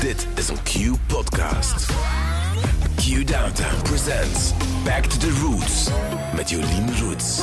Dit is een Q-podcast. Q Downtown presents Back to the Roots met Jolien Roots.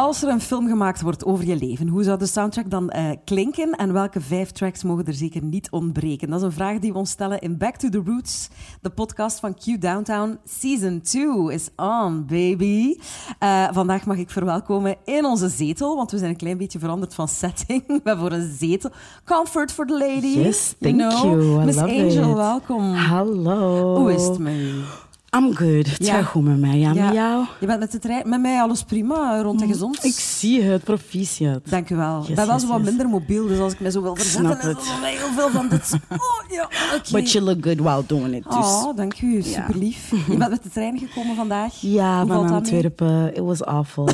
Als er een film gemaakt wordt over je leven, hoe zou de soundtrack dan eh, klinken en welke vijf tracks mogen er zeker niet ontbreken? Dat is een vraag die we ons stellen in Back to the Roots, de podcast van Q Downtown. Season 2 is on, baby. Eh, vandaag mag ik verwelkomen in onze zetel, want we zijn een klein beetje veranderd van setting. We hebben voor een zetel. Comfort for the lady. Yes, thank you. Know. you. I Miss Angel, it. welkom. Hallo. Hoe is het met? I'm good. Het Ja. gaat goed met mij. Ja, met jou? Je bent met de trein. Met mij alles prima, rond en gezond. Ik zie het, proficiat. Dank u wel. ik Yes, ben wel yes, zo wat yes. minder mobiel, dus als ik me zo wil verzetten, snap het. mij heel veel van dit. Oh, ja. But you look good while doing it. Dus. Oh, dank u. Super lief. Je bent met de trein gekomen vandaag. Ja, van dat? Antwerpen. It was awful.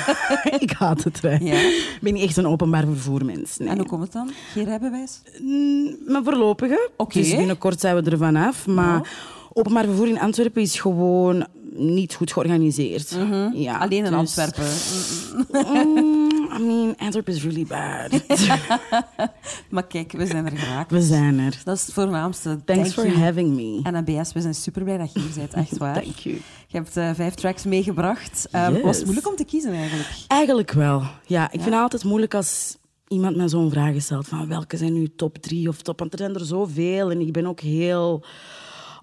ik haat het. Hè. Ja. Ik ben niet echt een openbaar vervoermens. Nee. En hoe komt het dan? Geen rijbewijs? Mm, Mijn voorlopige. Oké. Dus binnenkort zijn we er vanaf. Maar openbaar vervoer in Antwerpen is gewoon niet goed georganiseerd. ja, Mhm. Alleen in dus- Antwerpen. Mm, I mean, Antwerp is really bad. Maar kijk, we zijn er geraakt. we zijn er. Dat is het voornaamste. Thanks Thank for you. having me. En NBS, we zijn super blij dat je hier bent. Echt waar. Thank you. Je hebt eh, vijf tracks meegebracht. Um, Yes. Was het moeilijk om te kiezen eigenlijk? Eigenlijk wel. Ja, ik vind het altijd moeilijk als iemand mij zo'n vraag stelt van welke zijn nu top drie of top... Want er zijn er zoveel en ik ben ook heel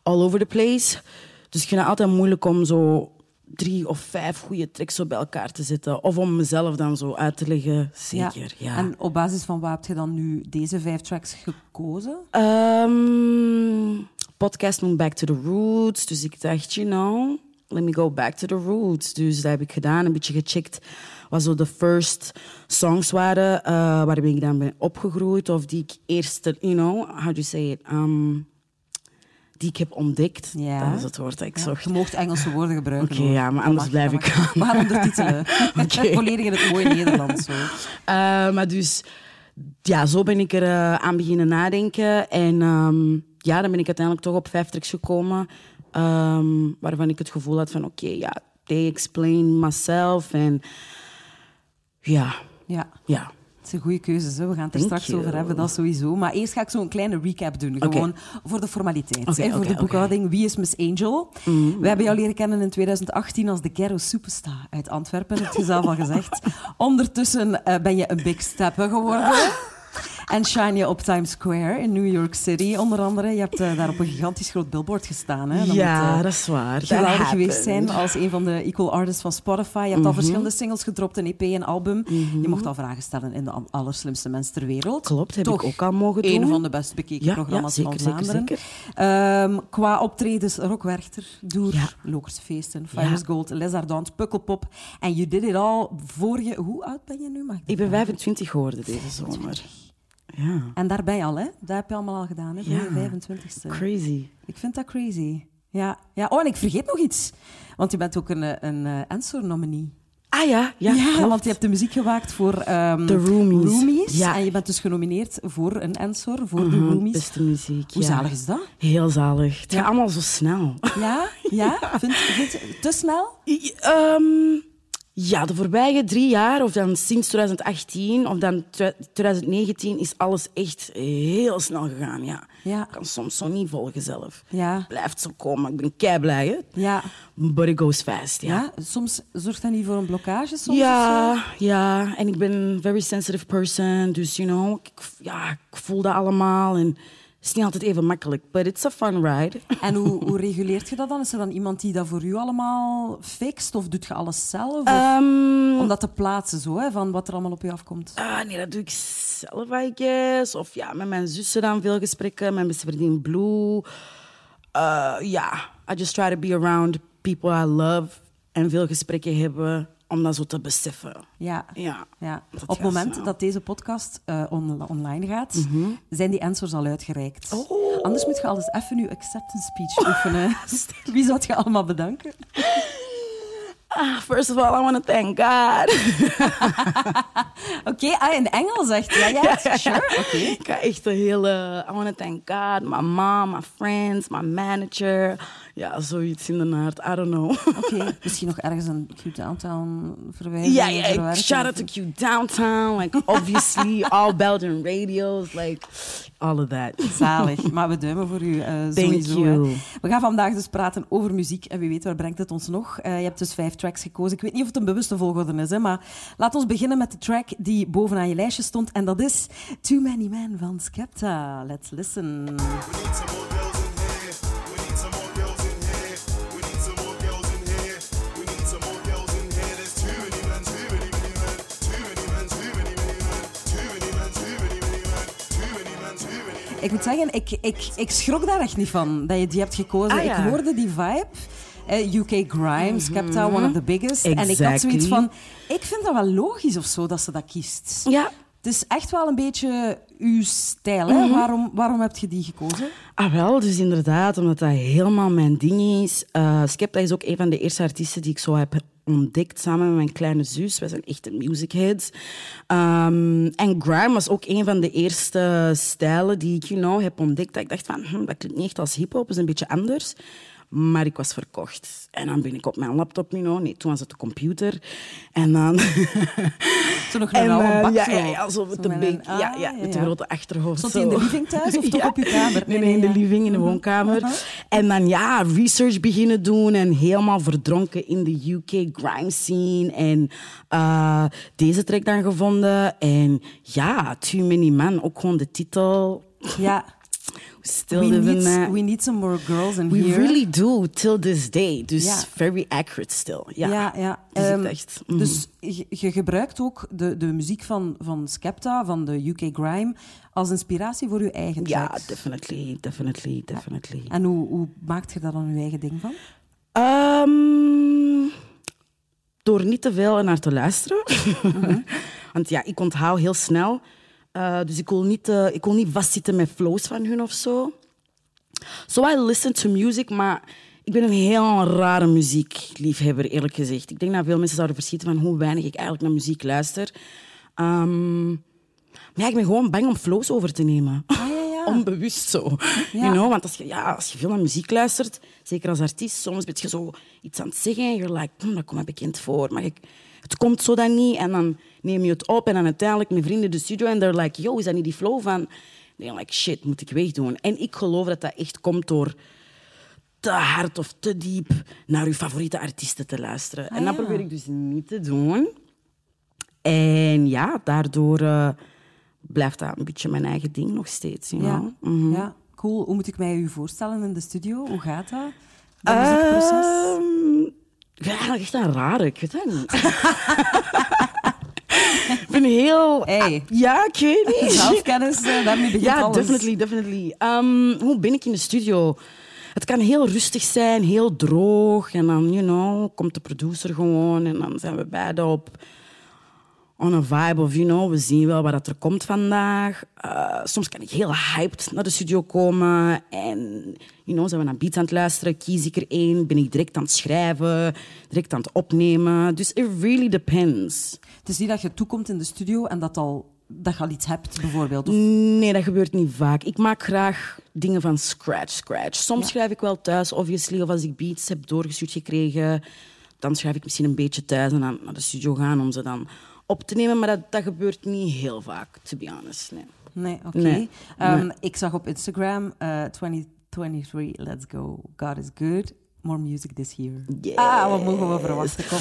all over the place. Dus ik vind het altijd moeilijk om zo drie of vijf goede tracks zo bij elkaar te zetten. Of om mezelf dan zo uit te leggen. Zeker, ja. En op basis van wat heb je dan nu deze vijf tracks gekozen? Ehm, podcast noemt Back to the Roots. Dus ik dacht, you know, let me go back to the roots. Dus dat heb ik gedaan, een beetje gecheckt wat zo de first songs waren eh waarmee ik dan ben opgegroeid. Of die ik eerst, you know, how do you say it? Um, die ik heb ontdekt. Ja. Dat is het woord dat ik zocht. Je mocht Engelse woorden gebruiken. Oké, ja, maar anders blijf ik mag. gaan. We gaan ondertitelen. Oké. Volledig in het mooie Nederlands. Eh, maar dus, ja, zo ben ik er eh, aan beginnen nadenken. En ehm, ja, dan ben ik uiteindelijk toch op vijf tracks gekomen. ehm, waarvan ik het gevoel had van, oké, ja, they explain myself. En ja, Ja, ja. Het zijn goede keuzes. Hè. We gaan het er Thank straks you. over hebben, dat sowieso. Maar eerst ga ik zo een kleine recap doen. Gewoon voor de formaliteit. Hè, voor de. Mm. boekhouding. Wie is Miss Angel? We hebben jou leren kennen in 2018 als de ghetto superstar uit Antwerpen. Heb je zelf al gezegd. Ondertussen eh, ben je een big stepper geworden. En shine je op Times Square in New York City, onder andere. Je hebt eh, daar op een gigantisch groot billboard gestaan. Hè? Ja, moet, eh, dat is waar. Geweldig geweest zijn als een van de equal artists van Spotify. Je hebt Mhm. al verschillende singles gedropt, een EP, een album. Je mocht al vragen stellen in de allerslimste mens ter wereld. Klopt, heb Toch ik ook al mogen doen. Een van de best bekeken Ja, programma's ja, zeker, van zeker, Vlaanderen. Ehm, qua optredens, Rock Werchter, Doer, Ja. Lokerse Feesten, Fires. Gold, Les Ardentes, Pukkelpop. En you did it all voor je... Hoe oud ben je nu? Mag ik ben vragen? 25 geworden deze zomer. Ja, En daar ben je al, hè? Dat heb je allemaal al gedaan, hè? Voor Ja. je 25ste. crazy. Ik vind dat crazy. Ja. ja. Oh, en ik vergeet nog iets. Want je bent ook een, een eh, Ensor-nominee. Ah ja, ja, Ja, want je hebt de muziek gemaakt voor ehm, De Roomies. Ja. En je bent dus genomineerd voor een Ensor, voor de Mhm, Roomies. Beste muziek, Hoe ja. zalig is dat? Heel zalig. Het Ja. gaat allemaal zo snel. Ja? Ja? Vind, vind je te snel? I- ehm, ja, de voorbije drie jaar, of dan sinds 2018 of dan tw- 2019, is alles echt heel snel gegaan. Ja. Ja. Ik kan soms zo niet volgen zelf. Ja. Blijft zo komen. Ik ben kei blij, hè? Ja. But it goes fast, ja. ja. Soms zorgt dat niet voor een blokkage soms? Ja, ja, en ik ben een very sensitive person, dus you know, ik, ja, ik voel dat allemaal en is niet altijd even makkelijk, but it's a fun ride. En hoe, hoe reguleert je dat dan? Is er dan iemand die dat voor u allemaal fixt? Of doet je alles zelf? Ehm, om dat te plaatsen, zo, hè, van wat er allemaal op je afkomt? Ah, nee, dat doe ik zelf, I guess. Of ja, met mijn zussen dan veel gesprekken. Mijn beste vriendin Blue. Uh, ja, I just try to be around people I love. En veel gesprekken hebben om dat zo te beseffen. Ja. Ja. Ja. Op het moment dat deze podcast eh, on- online gaat, zijn die answers al uitgereikt. Oh. Anders moet je alles even je acceptance speech oefenen. Wie zou je allemaal bedanken? Ah, first of all, I want to thank God. Oké, ah, in Engels echt. Ja, ja, sure. Oké. Ik ga echt een hele... I want to thank God, my mom, my friends, my manager. Ja, zoiets in de aard. I don't know. Oké, misschien nog ergens een Q Downtown verwijzing. Ja, ja, verwerken, shout out to Q Downtown. Like, obviously, all Belgian radios. Like, all of that. Zalig, maar we duimen voor u eh sowieso. hè. you. We gaan vandaag dus praten over muziek en wie weet waar brengt het ons nog. Eh, je hebt dus vijf tracks gekozen. Ik weet niet of het een bewuste volgorde is, hè, maar laat ons beginnen met de track die bovenaan je lijstje stond en dat is Too Many Men van Skepta. Let's listen. Ik moet zeggen, ik, ik, ik schrok daar echt niet van dat je die hebt gekozen. Ah, ja. Ik hoorde die vibe. Eh, UK Grime, Skepta, one of the biggest. En ik had zoiets van, ik vind dat wel logisch of zo dat ze dat kiest. Ja. Het is echt wel een beetje uw stijl. Hè? waarom, waarom heb je die gekozen? Ah, wel, dus inderdaad, omdat dat helemaal mijn ding is. Eh Skepta is ook een van de eerste artiesten die ik zo heb ontdekt samen met mijn kleine zus. Wij zijn echte musicheads. Ehm en grime was ook een van de eerste stijlen die ik you know, heb ontdekt. Dat ik dacht van, hm, dat klinkt niet echt als hip-hop, is een beetje anders. Maar ik was verkocht. En dan ben ik op mijn laptop, you know. nee, toen was het de computer. En dan... Zo nog En, een oude eh, bak ja, ja, ja, zo met de ah, ja, ja, met de grote achterhoofd. Stond zo. die in de living thuis of toch op je kamer? Nee, nee, in de living, in de woonkamer. En dan ja, research beginnen doen en helemaal verdronken in de UK grime scene. En eh, deze track dan gevonden. En ja, Too Many Men, ook gewoon de titel. Ja. Still We need, that. we need some more girls in We here. really do, till this day. Dus Ja. very accurate still. Ja, Ja, ja. Dus Ehm, mhm. Dus je, gebruikt ook de, de muziek van, van Skepta, van de UK Grime, als inspiratie voor je eigen Ja, tracks. definitely, definitely, definitely. En hoe, hoe maakt je daar dan je eigen ding van? Ehm, door niet te veel naar te luisteren. Want ja, ik onthoud heel snel. Eh, dus ik wil, niet, eh, ik wil niet vastzitten met flows van hun of zo. So I listen to music, maar ik ben een heel rare muziekliefhebber, eerlijk gezegd. Ik denk dat veel mensen zouden verschieten van hoe weinig ik eigenlijk naar muziek luister. Ehm, maar ja, ik ben gewoon bang om flows over te nemen. Ah, ja, ja. Onbewust zo. You know? Want als je, ja, als je veel naar muziek luistert, zeker als artiest, soms ben je zo iets aan het zeggen en you're like, hm, dat komt me bekend voor. Maar ik, het komt zo dan niet en dan neem je het op en dan uiteindelijk mijn vrienden de studio en they're like, yo, is dat niet die flow van... Dan like, shit, moet ik wegdoen. En ik geloof dat dat echt komt door te hard of te diep naar je favoriete artiesten te luisteren. en dat ja. probeer ik dus niet te doen. En ja, daardoor eh, blijft dat een beetje mijn eigen ding nog steeds. You Ja. Mhm. ja, cool. Hoe moet ik mij u voorstellen in de studio? Hoe gaat dat? Dat muziekproces? Ehm, ja, echt een rare, ik weet dat niet. ik ben heel... Hey. Ja, ik weet niet. Zelfkennis, eh, daarmee begint Ja, alles. definitely, definitely. Ehm, hoe ben ik in de studio? Het kan heel rustig zijn, heel droog. En dan, you know, komt de producer gewoon en dan zijn we beiden op on a vibe of, you know, we zien wel wat dat er komt vandaag. Eh, soms kan ik heel hyped naar de studio komen en, you know, zijn we naar beats aan het luisteren, kies ik er één, ben ik direct aan het schrijven, direct aan het opnemen. Dus it really depends. Het is niet dat je toekomt in de studio en dat, al, dat je al iets hebt, bijvoorbeeld. Of, Nee, dat gebeurt niet vaak. Ik maak graag dingen van scratch, scratch. Soms schrijf ik wel thuis, obviously. Of als ik beats heb doorgestuurd gekregen, dan schrijf ik misschien een beetje thuis en dan naar de studio gaan om ze dan op te nemen. Maar dat, dat gebeurt niet heel vaak, to be honest. Nee. Nee, oké. Nee. Ehm, Nee. Ik zag op Instagram eh 2023, let's go, God is good. More music this year. Yes. Ah, wat mogen we verwachten? Kom.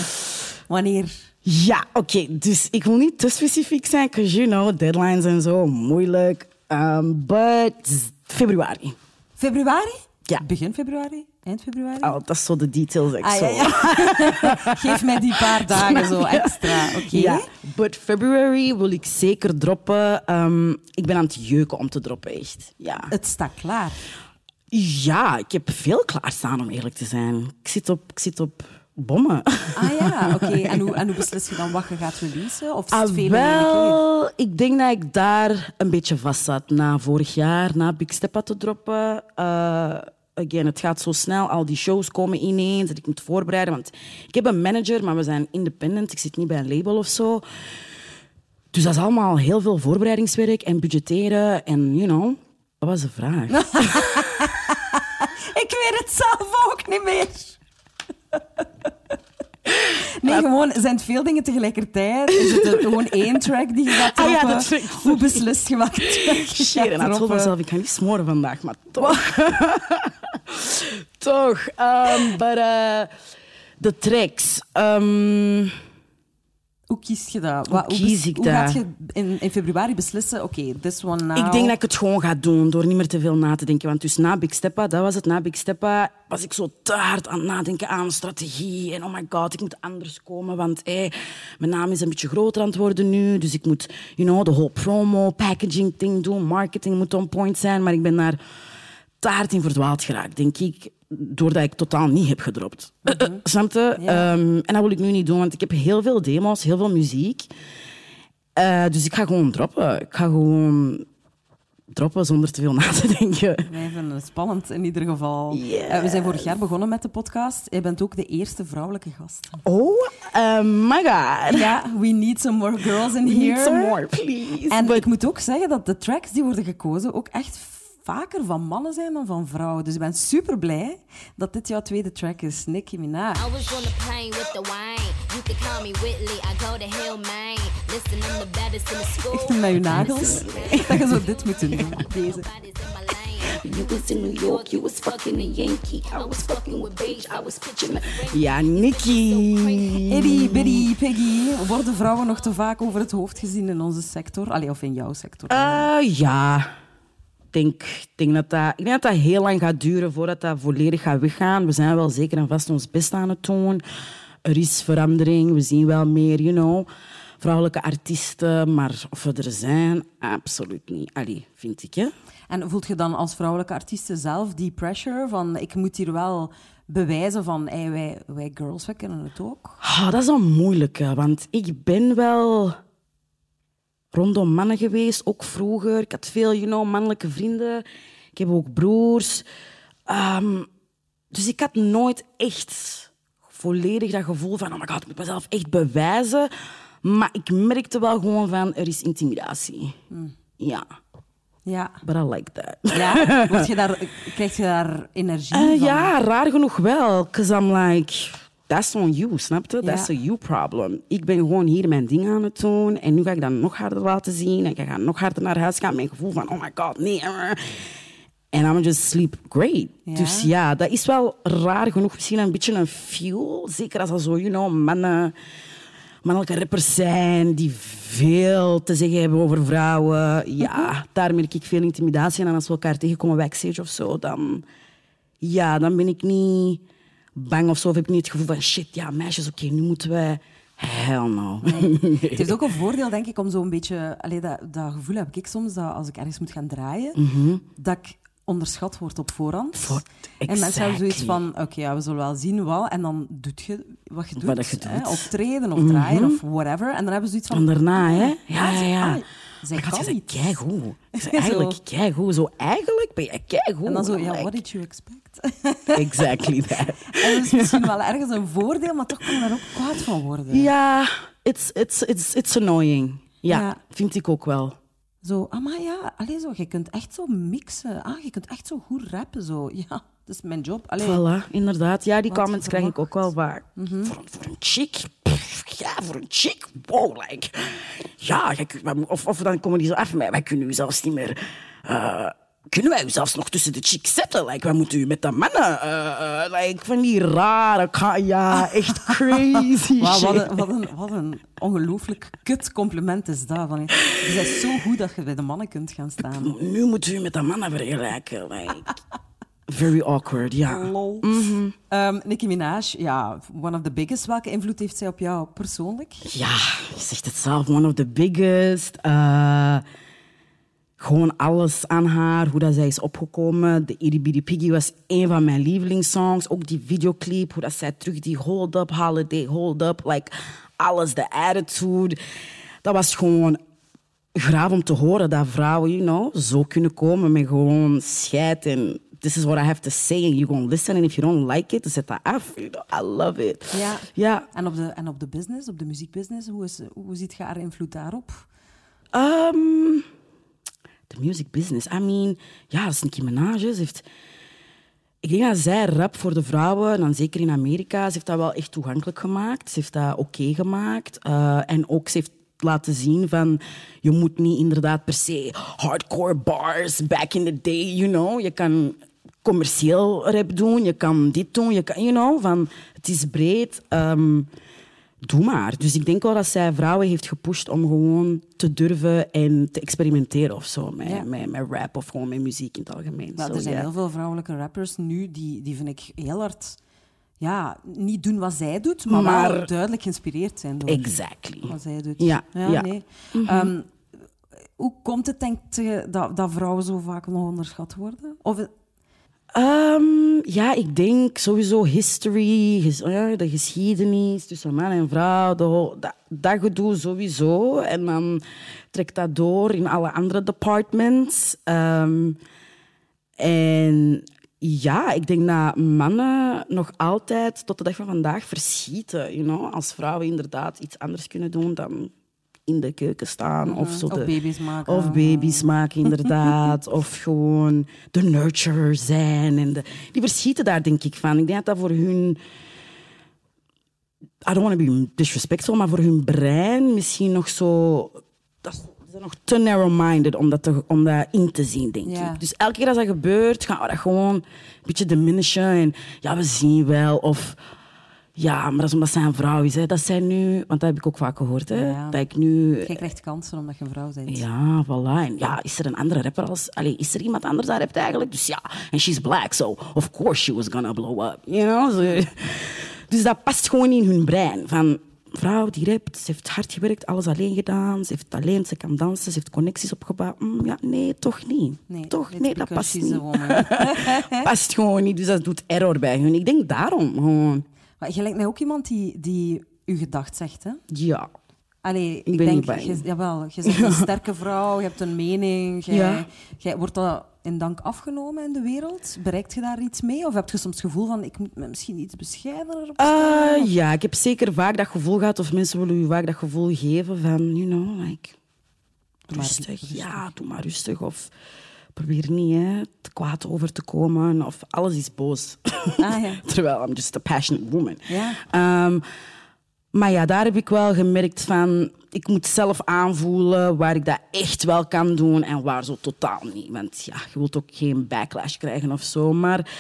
Wanneer? Ja, oké. Dus ik wil niet te specifiek zijn, because you know, deadlines en zo, moeilijk. Um, but februari. Februari? Ja. Begin februari? Eind februari? Oh, dat is zo de details. ik Ah, zo. ja, ja. Geef mij die paar dagen zo extra, oké? Ja, but February wil ik zeker droppen. Ehm, ik ben aan het jeuken om te droppen, echt. Ja. Het staat klaar. ja, ik heb veel klaarstaan om eerlijk te zijn. Ik zit op, ik zit op bommen. Ah ja, oké. En, hoe, en hoe beslis je dan wat je gaat releasen? Of is het Ah, veel wel, ik denk dat ik daar een beetje vast zat na vorig jaar, na Big Step te droppen. eh, again, het gaat zo snel. Al die shows komen ineens en ik moet voorbereiden. Want ik heb een manager, maar we zijn independent. Ik zit niet bij een label of zo. Dus dat is allemaal heel veel voorbereidingswerk en budgetteren. En, you know, wat was de vraag? Ik weet het zelf ook niet meer. Nee, gewoon, zijn het veel dingen tegelijkertijd? Is het er gewoon één track die je gaat Ah ja, dat ik- Hoe beslist je je Shit, en dat mezelf, ik ga niet smoren vandaag, maar toch. toch. Um, but, uh, de tracks. Um, Hoe kies je dat? Wat- hoe, kies bes- ik hoe dat? gaat je in, in februari beslissen, oké, this one now... Ik denk dat ik het gewoon ga doen door niet meer te veel na te denken. Want dus na Big Steppa, dat was het, na Big Steppa was ik zo te hard aan het nadenken aan strategie. En oh my god, ik moet anders komen, want hey, mijn naam is een beetje groter aan het worden nu. Dus ik moet, you know, de whole promo, packaging ding doen, marketing moet on point zijn. Maar ik ben daar te hard in verdwaald geraakt, denk ik. Doordat ik totaal niet heb gedropt. Je? Ja. Ehm, en dat wil ik nu niet doen, want ik heb heel veel demos, heel veel muziek. Eh, dus ik ga gewoon droppen. Ik ga gewoon droppen zonder te veel na te denken. Wij vinden het spannend in ieder geval. Yes. We zijn vorig jaar begonnen met de podcast. Jij bent ook de eerste vrouwelijke gast. Oh uh, my god. Ja, we need some more girls in here. Need some more, please. En But- ik moet ook zeggen dat de tracks die worden gekozen ook echt vaker van mannen zijn dan van vrouwen. Dus ik ben super blij dat dit jouw tweede track is, Nicki Minaj. I was on the plane with the wine. You can call me Whitley. I go to hell, man. Listen, I'm the baddest in the school. Echt met je nagels. Dat je zo dit moet doen. Deze. Body's in my lane. You was in New York, you was fucking a Yankee. I was fucking with Beige, I was pitching a Ja, Nicky. Itty bitty piggy. Worden vrouwen nog te vaak over het hoofd gezien in onze sector? Allee, of in jouw sector? Eh, ja. Ik denk, denk, dat dat, ik denk dat dat heel lang gaat duren voordat dat volledig gaat weggaan. We zijn wel zeker en vast ons best aan het doen. Er is verandering. We zien wel meer, you know, vrouwelijke artiesten. Maar of we er zijn, absoluut niet. Allee, vind ik, hè? En voelt je dan als vrouwelijke artieste zelf die pressure van ik moet hier wel bewijzen van hey, wij, wij girls, wij kunnen het ook? Ah, dat is een moeilijke, want ik ben wel rondom mannen geweest, ook vroeger. Ik had veel, you know, mannelijke vrienden. Ik heb ook broers. Ehm, dus ik had nooit echt volledig dat gevoel van, oh my god, ik moet mezelf echt bewijzen. Maar ik merkte wel gewoon van, er is intimidatie. Ja, Ja. but I like that. Ja, Word je daar, krijg je daar energie Eh, van? ja, raar genoeg wel. Because I'm like, that's on you, snap je? That's a Ja. you problem. Ik ben gewoon hier mijn ding aan het doen. En nu ga ik dat nog harder laten zien. En ik ga nog harder naar huis gaan. Mijn gevoel van, oh my god, nee. En I'm just sleep great. Ja. Dus ja, dat is wel raar genoeg. Misschien een beetje een fuel. Zeker als er zo, you know, mannen... Mannelijke rappers zijn die veel te zeggen hebben over vrouwen. Ja, daar merk ik veel intimidatie. En als we elkaar tegenkomen backstage of zo, dan ja, dan ben ik niet bang of zo. Of heb ik niet het gevoel van shit, ja, meisjes, oké, nu moeten wij. Hell no. Het heeft ook een voordeel, denk ik, om zo'n beetje... Allee, dat, dat gevoel heb ik soms, dat als ik ergens moet gaan draaien, dat ik onderschat word op voorhand. Mhm. Voor- En mensen hebben zoiets van, oké, ja, we zullen wel zien wat. En dan doet je wat je doet. Wat je hè, doet. Mhm. optreden of draaien of whatever. En dan hebben ze zoiets van... En daarna, hè? ah, Ja, ja, ja. Zij Maar kan niet. keigoed. Zei Zo. eigenlijk keigoed. Zo, eigenlijk ben je keigoed. En dan zo, ja, what did you expect? Exactly that. en dat is misschien wel ergens een voordeel, maar toch kan je daar ook kwaad van worden. Ja, it's, it's, it's, it's annoying. Ja, Ja. vind ik ook wel. Zo, ah, maar ja, zo, je kunt echt zo mixen. Ah, je kunt echt zo goed rappen. Zo. Ja, dat is mijn job. Allee, Voilà, inderdaad. Ja, die Wat comments krijg ik ook wel verwacht. vaak. voor, een- voor een chick? Pff, ja, voor een chick? Wow, like... Ja, of, of dan komen die zo af met... Wij kunnen u zelfs niet meer... eh, kunnen wij u zelfs nog tussen de chicks zetten? Like, wij moeten u met de mannen... eh, eh, like, van die rare... Ja, echt crazy shit. wat, een, wat, een, wat een ongelooflijk kut compliment is dat. Van, je bent zo goed dat je bij de mannen kunt gaan staan. Nu moet u met de mannen vergelijken. Like, very awkward, ja. Lol. Ehm, Nicki Minaj, ja, one of the biggest. Welke invloed heeft zij op jou persoonlijk? Ja, je zegt het zelf, one of the biggest. Eh, gewoon alles aan haar, hoe dat zij is opgekomen. De Itty Bitty Piggy was een van mijn lievelingssongs. Ook die videoclip, hoe dat zij terug die hold up, holiday, hold up. Like, alles, de attitude. Dat was gewoon graaf om te horen dat vrouwen, you know, zo kunnen komen met gewoon scheid en this is what I have to say and you gonna listen and if you don't like it, dan zet dat af. You know, I love it. Ja. Ja. En op de, en op de business, op de muziekbusiness, hoe, is, hoe ziet je haar invloed daarop? Um, the music business. I mean, ja, dat is Nicki Minaj. Ze heeft... Ik denk dat zij rap voor de vrouwen, en dan zeker in Amerika, ze heeft dat wel echt toegankelijk gemaakt. Ze heeft dat oké gemaakt. Eh, en ook, ze heeft laten zien van, je moet niet inderdaad per se hardcore bars, back in the day, you know. Je kan commercieel rap doen, je kan dit doen, je kan, you know, van, het is breed. Ehm, doe maar. Dus ik denk wel dat zij vrouwen heeft gepusht om gewoon te durven en te experimenteren of zo. Met, Ja. met, met rap of gewoon met muziek in het algemeen. Zo, er zijn ja. heel veel vrouwelijke rappers nu die, die vind ik heel hard... Ja, niet doen wat zij doet, maar, Maar- duidelijk geïnspireerd zijn door Exactly. wat zij doet. Ja, ja. Mhm. nee. Ehm, hoe komt het, denk je, dat, dat vrouwen zo vaak nog onderschat worden? Of, Ehm, ja, ik denk sowieso history, de geschiedenis tussen man en vrouw, dat, dat gedoe sowieso. En dan trekt dat door in alle andere departments. Ehm, en ja, ik denk dat mannen nog altijd tot de dag van vandaag verschieten. You know? Als vrouwen inderdaad iets anders kunnen doen dan in de keuken staan. Of, zo Of de- baby's maken. Of baby's maken, inderdaad. of gewoon de nurturer zijn. En de, die verschieten daar, denk ik, van. Ik denk dat dat voor hun... I don't want to be disrespectful, maar voor hun brein misschien nog zo... Dat ze zijn nog te narrow-minded om dat, te- om dat in te zien, denk Ja. ik. Dus elke keer als dat gebeurt, gaan we dat gewoon een beetje diminishen. En ja, we zien wel. Of ja, maar dat is omdat zij een vrouw is. Hè. Dat zijn nu... Want dat heb ik ook vaak gehoord. Hè. Ja. Dat ik nu... Je krijgt kansen omdat je een vrouw bent. Ja, voilà. En ja, is er een andere rapper als... Allee, is er iemand anders dat rapt eigenlijk? Dus ja, en she's black, so of course she was gonna blow up. You know? Dus dat past gewoon in hun brein. Van, vrouw die rapt, ze heeft hard gewerkt, alles alleen gedaan. Ze heeft talent, ze kan dansen, ze heeft connecties opgebouwd. Mm, ja, nee, toch niet. Nee, toch, nee, dat past niet. past gewoon niet, dus dat doet error bij hun. Ik denk daarom gewoon. Maar je lijkt mij ook iemand die, die uw gedacht zegt, hè? Ja. Allee, ik, ben denk, je, jawel, je bent een sterke vrouw, je hebt een mening. Jij, Ja. jij, wordt dat in dank afgenomen in de wereld? Bereikt je daar iets mee? Of heb je soms het gevoel van, ik moet me misschien iets bescheidener opstellen? Eh, ja, ik heb zeker vaak dat gevoel gehad, of mensen willen u vaak dat gevoel geven van, you know, like, rustig. rustig. Ja, doe maar rustig. Of probeer niet hè, te kwaad over te komen. Of alles is boos. Ah, ja. Terwijl I'm just a passionate woman. Ja. Ehm, maar ja, daar heb ik wel gemerkt van... Ik moet zelf aanvoelen waar ik dat echt wel kan doen en waar zo totaal niet. Want ja, je wilt ook geen backlash krijgen of zo. Maar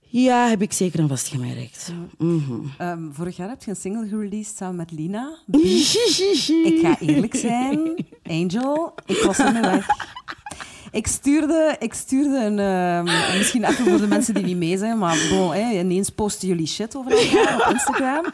ja, heb ik zeker aan vastgemerkt. Mhm. Ehm, vorig jaar heb je een single gereleased samen met Lina. Ik ga eerlijk zijn, Angel, ik was er weg. Ik stuurde, ik stuurde een... ehm, misschien even voor de mensen die niet mee zijn, maar bon, ineens posten jullie shit over elkaar op Instagram.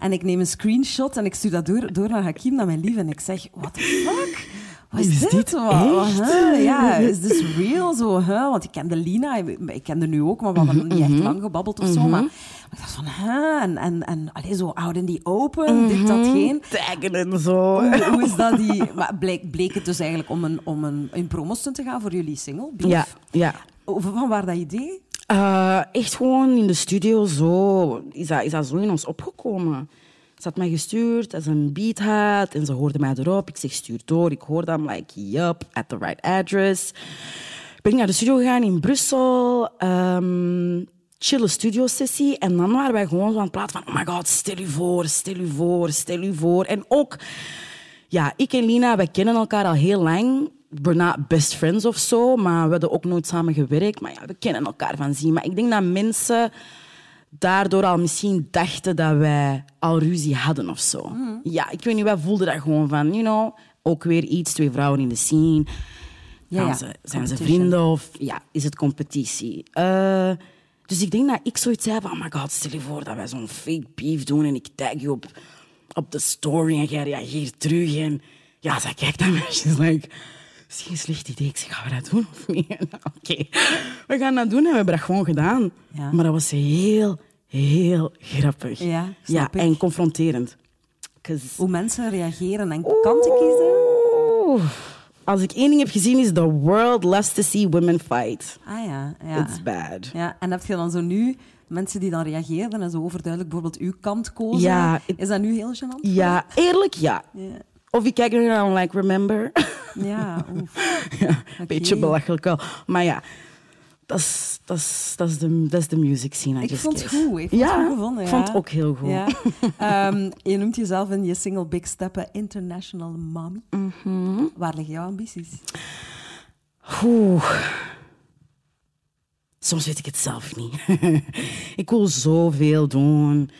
En ik neem een screenshot en ik stuur dat door, door naar Hakim, naar mijn lief, en ik zeg, what the fuck? Wat is, Is dit? dit Wat- huh? Ja, is this real? Zo, huh? Want ik kende Lina, ik, kende nu ook, maar we hadden niet echt lang gebabbeld of zo. Maar, maar ik dacht van, huh? En, en, en allee, zo out in the open, dit, dat, geen. Taggen en zo. Hoe, hoe is dat die... Maar bleek, bleek het dus eigenlijk om een, om een, een promostunt te gaan voor jullie single, Beef? Ja, ja. Van waar dat idee? Eh, echt gewoon in de studio zo is dat, is dat zo in ons opgekomen. Ze had mij gestuurd als een beat had en ze hoorde mij erop. Ik zeg stuur door. Ik hoorde hem like yup, at the right address. Ben ik naar de studio gegaan in Brussel. ehm chille studio sessie en dan waren wij gewoon zo aan het praten van oh my god, stel u voor, stel u voor, stel u voor. En ook ja, ik en Lina, wij kennen elkaar al heel lang. We're not best friends of zo, maar we hebben ook nooit samen gewerkt. Maar ja, we kennen elkaar van zien. Maar ik denk dat mensen daardoor al misschien dachten dat wij al ruzie hadden of zo. Ja, ik weet niet, wij voelden dat gewoon van, you know, ook weer iets, twee vrouwen in de scene. Ja, ja, ze, zijn ze vrienden of ja, is het competitie? Eh, dus ik denk dat ik zoiets zei van, oh my god, stel je voor dat wij zo'n fake beef doen en ik tag je op, op de story en jij reageert terug. En ja, zij kijkt naar mij, she's like, is geen slecht idee. Ik zeg, gaan we dat doen of niet? Oké, we gaan dat doen en we hebben dat gewoon gedaan. Ja. Maar dat was heel, heel grappig. Ja, ja en confronterend. Hoe mensen reageren en kanten kiezen? Oeh. Als ik één ding heb gezien, is the world loves to see women fight. Ah ja, ja. It's bad. Ja, en heb je dan zo nu mensen die dan reageerden en zo overduidelijk bijvoorbeeld uw kant kozen? Ja, Is dat nu heel gênant? Ja, eerlijk ja. Of ik kijk er naar like, remember? ja oef. ja, beetje belachelijk wel. Maar ja, dat is, dat is, dat is, de, dat is de music scene. I Ik vond het goed. Ik vond ja, het goed gevonden. ik ja. vond het ook heel goed. Ja. Ehm, je noemt jezelf in je single Big Steppen International Mommy. Mhm. Waar liggen jouw ambities? Oeh. Soms weet ik het zelf niet. ik wil zoveel doen.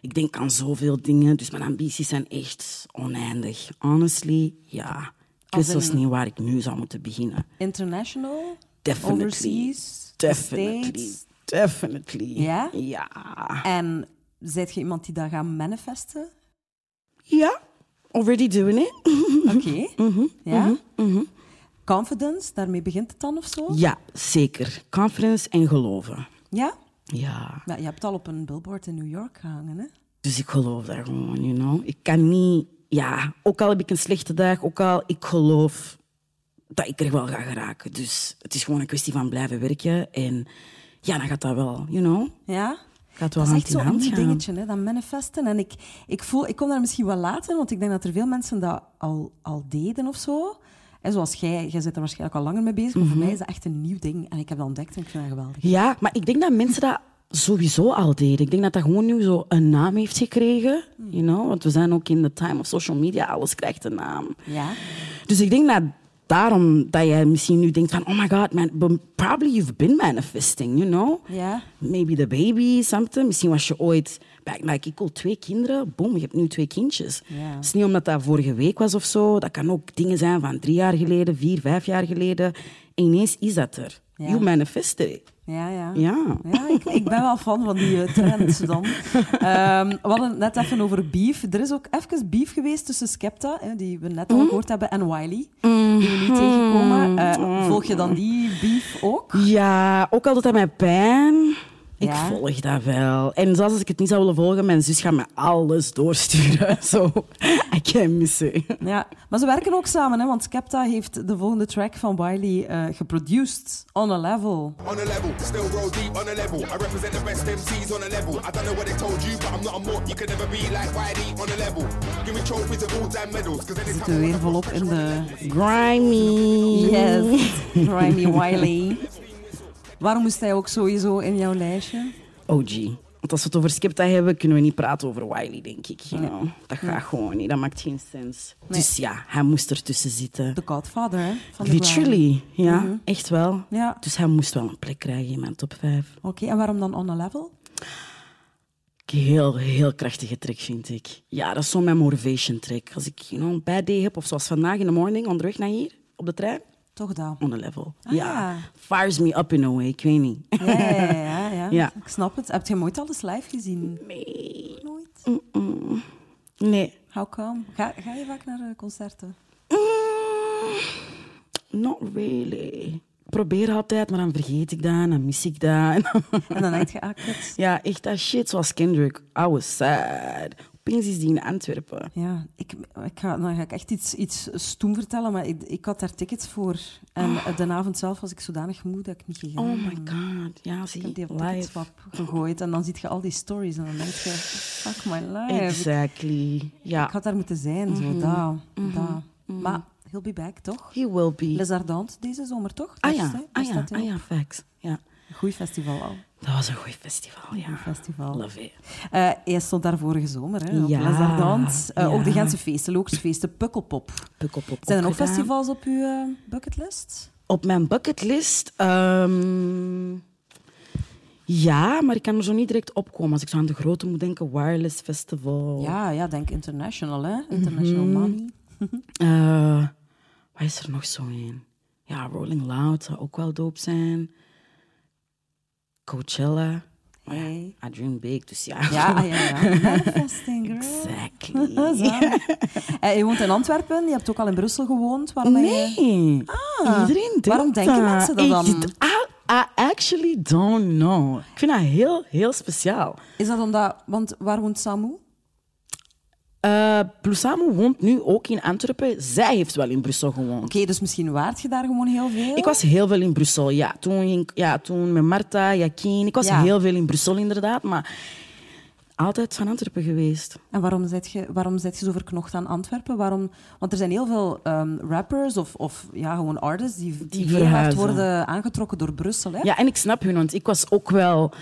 Ik denk aan zoveel dingen. Dus mijn ambities zijn echt oneindig. Honestly, ja. Ik weet zelfs niet waar ik nu zou moeten beginnen. International? Definitely. Overseas? Definitely. Definitely. Ja? Ja. En zijt je iemand die dat gaat manifesten? Ja. Already doing it. Oké. Mhm, Ja? Confidence, daarmee begint het dan of zo? Ja, zeker. Confidence en geloven. Ja? Ja. Ja, je hebt al op een billboard in New York gehangen, hè? Dus ik geloof daar gewoon, you know. Ik kan niet... Ja, ook al heb ik een slechte dag, ook al ik geloof dat ik er wel ga geraken. Dus het is gewoon een kwestie van blijven werken. En ja, dan gaat dat wel, you know. Ja? Gaat wel Dat is echt zo'n dingetje, hè, dat manifesten. En ik, ik, voel, ik kom daar misschien wel later, want ik denk dat er veel mensen dat al, al deden of zo. En zoals jij, jij zit er waarschijnlijk al langer mee bezig, maar Mhm. voor mij is dat echt een nieuw ding. En ik heb dat ontdekt en ik vind dat geweldig. Ja, maar ik denk dat mensen dat sowieso al deden. Ik denk dat dat gewoon nu zo een naam heeft gekregen. You know? Want we zijn ook in de time of social media. Alles krijgt een naam. Ja? Dus ik denk dat daarom dat jij misschien nu denkt van... Oh my god, man, probably you've been manifesting, you know? Ja? Maybe the baby, something. Misschien was je ooit... Back, like, ik wil twee kinderen. Boom, je hebt nu twee kindjes. Het is niet omdat dat vorige week was of zo. Dat kan ook dingen zijn van drie jaar geleden, vier, vijf jaar geleden. En ineens is dat er. You manifested it. Ja, ja. Ja. Ja, ik, ik ben wel fan van die eh, trends dan. Ehm, we hadden het net even over beef. Er is ook even beef geweest tussen Skepta, die we net al gehoord hebben, en Wiley, die we nu tegenkomen. Eh, volg je dan die beef ook? Ja, ook al doet dat mij pijn. Ik Ja? volg dat wel. En zelfs als ik het niet zou willen volgen, mijn zus gaat me alles doorsturen. Zo, I can't miss it. Ja, maar ze werken ook samen, hè, want Skepta heeft de volgende track van Wiley eh geproduced, On a Level. On a level, still roll deep on a level. I represent the best MCs on a level. I don't know what they told you, but I'm not a more. You can never be like Whitey on a level. Give me trophies and all-time medals, cause Zitten weer volop in de... Grimy. Yes, Grimy Wiley. Waarom moest hij ook sowieso in jouw lijstje? OG. Want als we het over Skepta hebben, kunnen we niet praten over Wiley, denk ik. You know? Dat gaat gewoon niet. Dat maakt geen sens. Dus ja, hij moest ertussen zitten. The Godfather, hè? Van de. Literally. Ja, echt wel. Ja. Dus hij moest wel een plek krijgen in mijn top 5. Oké, en waarom dan On a Level? Heel, heel krachtige track, vind ik. Ja, dat is zo'n mijn motivation track. Als ik you know, een bad day heb, of zoals vandaag in de morning, onderweg naar hier, op de trein, Toch dat. on a level. Ah, ja. ja. Fires me up in a way, ik weet niet. Ja, ja, ja, ja. Ja. Ik snap het. Heb je hem ooit al eens live gezien? Nee. Nooit. Nee. How come? Ga, ga je vaak naar eh, concerten? Mm, not really. Ik probeer altijd, maar dan vergeet ik dat, en dan mis ik dat. En dan denk je, ah, ja, echt dat shit, zoals Kendrick. I was sad. Opeens is die in Antwerpen. Ja, ik, ik ga, dan ga ik echt iets, iets stoem vertellen, maar ik, ik had daar tickets voor. En eh, de avond zelf was ik zodanig moe dat ik niet gegaan Oh my god. Ja, Ik zie, heb die live. Gegooid en dan zie je al die stories en dan denk je, fuck my life. Exactly. Ja. Ik had daar moeten zijn, zo, daar, daar. Maar he'll be back, toch? He will be. Les Ardentes deze zomer, toch? Ah ja, ah ja, ah ja, facts. Ja. Goeie festival al. Dat was een goed festival, ja. festival. Love it. Hij stond daar vorige zomer, hè, op Ja, Les. Eh, ja. Ook de Gentse feesten, Looksfeesten, Pukkelpop. Pukkelpop Zijn er ook nog gedaan. festivals op uw eh, bucketlist? Op mijn bucketlist... ehm, ja, maar ik kan er zo niet direct opkomen. Als ik zo aan de grote moet denken, Wireless Festival. Ja, ja, denk international, hè? International Mhm. money. Eh, wat is er nog zo in? Ja, Rolling Loud zou ook wel dope zijn. Coachella. Hey. I dream big, dus ja. Ja, ah, ja, ja. Manifesting, girl. Exactly. Zalig. Eh, je woont in Antwerpen, je hebt ook al in Brussel gewoond. Waarom ben je... Nee. Iedereen denkt Ah, waarom denken dat. mensen dat dan? I actually don't know. Ik vind dat heel, heel speciaal. Is dat omdat... Want waar woont Samu? Blusamo woont nu ook in Antwerpen. Zij heeft wel in Brussel gewoond. Oké, dus misschien waart je daar gewoon heel veel? Ik was heel veel in Brussel, ja. Toen, ging, ja, toen met Marta, Jacqueline. Ik was Ja. heel veel in Brussel, inderdaad. Maar altijd van Antwerpen geweest. En waarom zit je, waarom zit je zo verknocht aan Antwerpen? Waarom, want er zijn heel veel ehm, rappers of, of ja, gewoon artists die, die, worden aangetrokken door Brussel. Hè? Ja, en ik snap hun, want ik was ook wel...